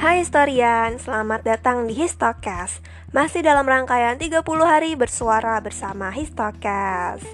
Hai historian, selamat datang di Histocast. Masih dalam rangkaian 30 hari bersuara bersama Histocast.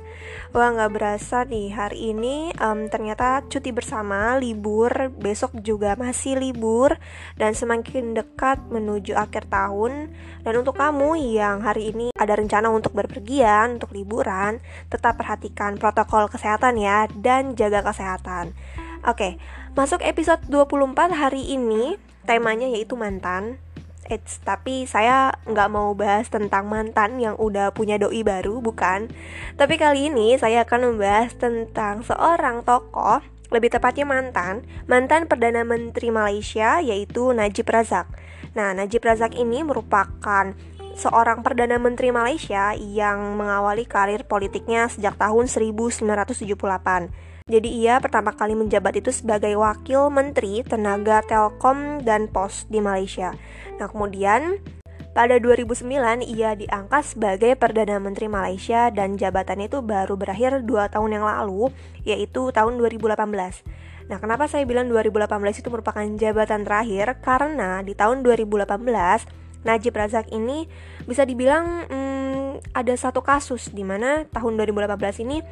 Wah nggak berasa nih hari ini um, ternyata cuti bersama, libur, besok juga masih libur Dan semakin dekat menuju akhir tahun. Dan untuk kamu yang hari ini ada rencana untuk berpergian, untuk liburan Tetap perhatikan protokol kesehatan ya dan jaga kesehatan. Oke, masuk episode 24 hari ini temanya yaitu mantan Eits, tapi saya nggak mau bahas tentang mantan yang udah punya doi baru, bukan. Tapi kali ini saya akan membahas tentang seorang tokoh, lebih tepatnya mantan, mantan Perdana Menteri Malaysia yaitu Najib Razak. Nah, Najib Razak ini merupakan seorang Perdana Menteri Malaysia yang mengawali karir politiknya sejak tahun 1978. Jadi ia pertama kali menjabat itu sebagai Wakil Menteri Tenaga Telkom dan Pos di Malaysia. Nah kemudian pada 2009 ia diangkat sebagai Perdana Menteri Malaysia dan jabatannya itu baru berakhir 2 tahun yang lalu, yaitu tahun 2018. Nah, kenapa saya bilang 2018 itu merupakan jabatan terakhir? Karena di tahun 2018 Najib Razak ini bisa dibilang hmm, ada satu kasus di mana tahun 2018 ini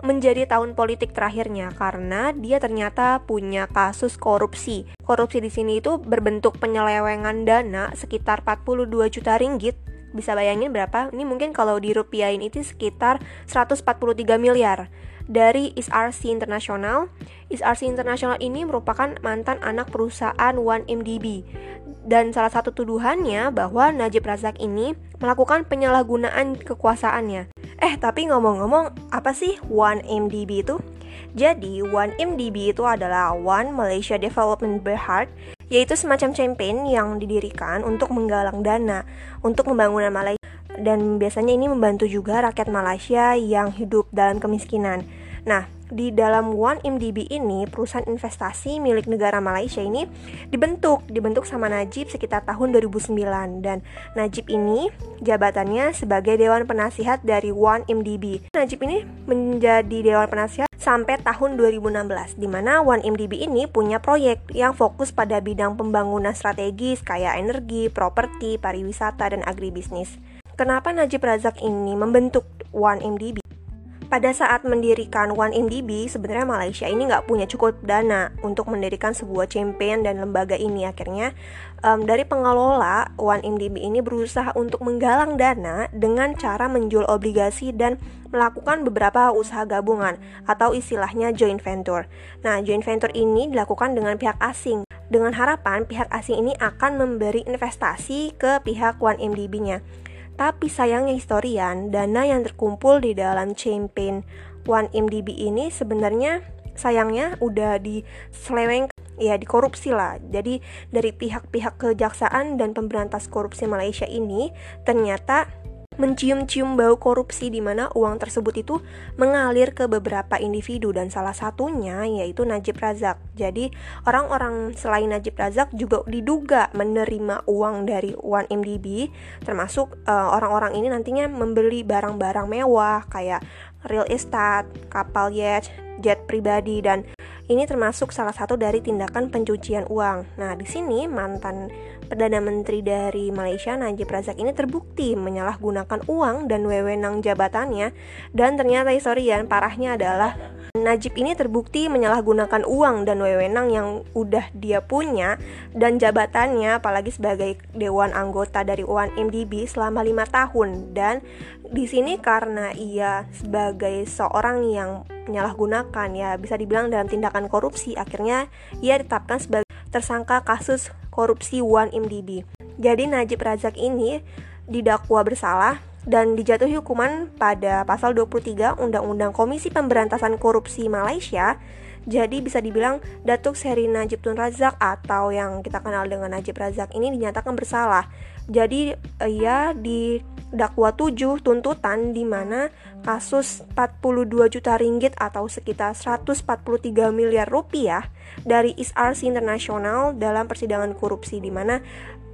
menjadi tahun politik terakhirnya karena dia ternyata punya kasus korupsi. Korupsi di sini itu berbentuk penyelewengan dana sekitar 42 juta ringgit. Bisa bayangin berapa? Ini mungkin kalau dirupiahin itu sekitar 143 miliar dari ISRC International. ISRC International ini merupakan mantan anak perusahaan 1MDB. Dan salah satu tuduhannya bahwa Najib Razak ini melakukan penyalahgunaan kekuasaannya. Eh, tapi ngomong-ngomong, apa sih 1MDB itu? Jadi, 1MDB itu adalah One Malaysia Development Berhad, yaitu semacam campaign yang didirikan untuk menggalang dana untuk pembangunan Malaysia dan biasanya ini membantu juga rakyat Malaysia yang hidup dalam kemiskinan. Nah, di dalam One MDB ini perusahaan investasi milik negara Malaysia ini dibentuk dibentuk sama Najib sekitar tahun 2009 dan Najib ini jabatannya sebagai dewan penasihat dari One MDB. Najib ini menjadi dewan penasihat sampai tahun 2016 di mana One MDB ini punya proyek yang fokus pada bidang pembangunan strategis kayak energi, properti, pariwisata dan agribisnis. Kenapa Najib Razak ini membentuk One MDB? Pada saat mendirikan One MDB, sebenarnya Malaysia ini nggak punya cukup dana untuk mendirikan sebuah campaign dan lembaga ini. Akhirnya um, dari pengelola One MDB ini berusaha untuk menggalang dana dengan cara menjual obligasi dan melakukan beberapa usaha gabungan atau istilahnya joint venture. Nah, joint venture ini dilakukan dengan pihak asing dengan harapan pihak asing ini akan memberi investasi ke pihak One MDB-nya. Tapi sayangnya historian, dana yang terkumpul di dalam campaign 1MDB ini sebenarnya sayangnya udah diseleweng ya dikorupsi lah. Jadi dari pihak-pihak kejaksaan dan pemberantas korupsi Malaysia ini ternyata mencium-cium bau korupsi di mana uang tersebut itu mengalir ke beberapa individu dan salah satunya yaitu Najib Razak. Jadi orang-orang selain Najib Razak juga diduga menerima uang dari 1MDB termasuk eh, orang-orang ini nantinya membeli barang-barang mewah kayak real estate, kapal yacht, jet pribadi dan ini termasuk salah satu dari tindakan pencucian uang. Nah, di sini mantan Perdana Menteri dari Malaysia Najib Razak ini terbukti menyalahgunakan uang dan wewenang jabatannya dan ternyata historian parahnya adalah Najib ini terbukti menyalahgunakan uang dan wewenang yang udah dia punya dan jabatannya apalagi sebagai dewan anggota dari UAN MDB selama lima tahun dan di sini karena ia sebagai seorang yang menyalahgunakan ya bisa dibilang dalam tindakan korupsi akhirnya ia ditetapkan sebagai tersangka kasus korupsi One MDB. Jadi Najib Razak ini didakwa bersalah dan dijatuhi hukuman pada pasal 23 Undang-Undang Komisi Pemberantasan Korupsi Malaysia. Jadi bisa dibilang Datuk Seri Najib Tun Razak atau yang kita kenal dengan Najib Razak ini dinyatakan bersalah. Jadi ia didakwa 7 tuntutan di mana kasus 42 juta ringgit atau sekitar 143 miliar rupiah dari ISRC Internasional dalam persidangan korupsi di mana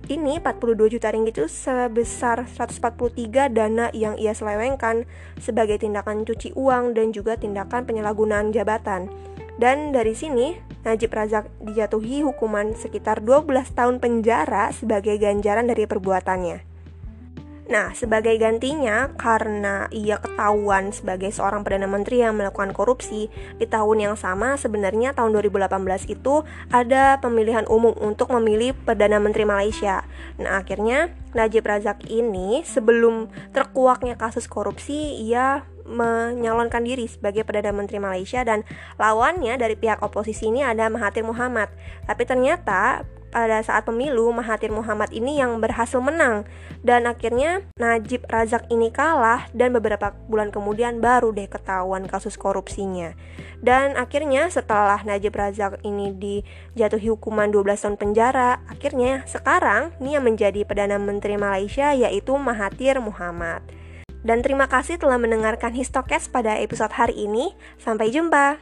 ini 42 juta ringgit itu sebesar 143 dana yang ia selewengkan sebagai tindakan cuci uang dan juga tindakan penyalahgunaan jabatan. Dan dari sini Najib Razak dijatuhi hukuman sekitar 12 tahun penjara sebagai ganjaran dari perbuatannya. Nah, sebagai gantinya, karena ia ketahuan sebagai seorang Perdana Menteri yang melakukan korupsi, di tahun yang sama sebenarnya tahun 2018 itu ada pemilihan umum untuk memilih Perdana Menteri Malaysia. Nah, akhirnya Najib Razak ini sebelum terkuaknya kasus korupsi, ia menyalonkan diri sebagai Perdana Menteri Malaysia dan lawannya dari pihak oposisi ini ada Mahathir Muhammad. Tapi ternyata pada saat pemilu Mahathir Muhammad ini yang berhasil menang. Dan akhirnya Najib Razak ini kalah dan beberapa bulan kemudian baru deh ketahuan kasus korupsinya. Dan akhirnya setelah Najib Razak ini dijatuhi hukuman 12 tahun penjara akhirnya sekarang ini yang menjadi Perdana Menteri Malaysia yaitu Mahathir Muhammad. Dan terima kasih telah mendengarkan Histokes pada episode hari ini. Sampai jumpa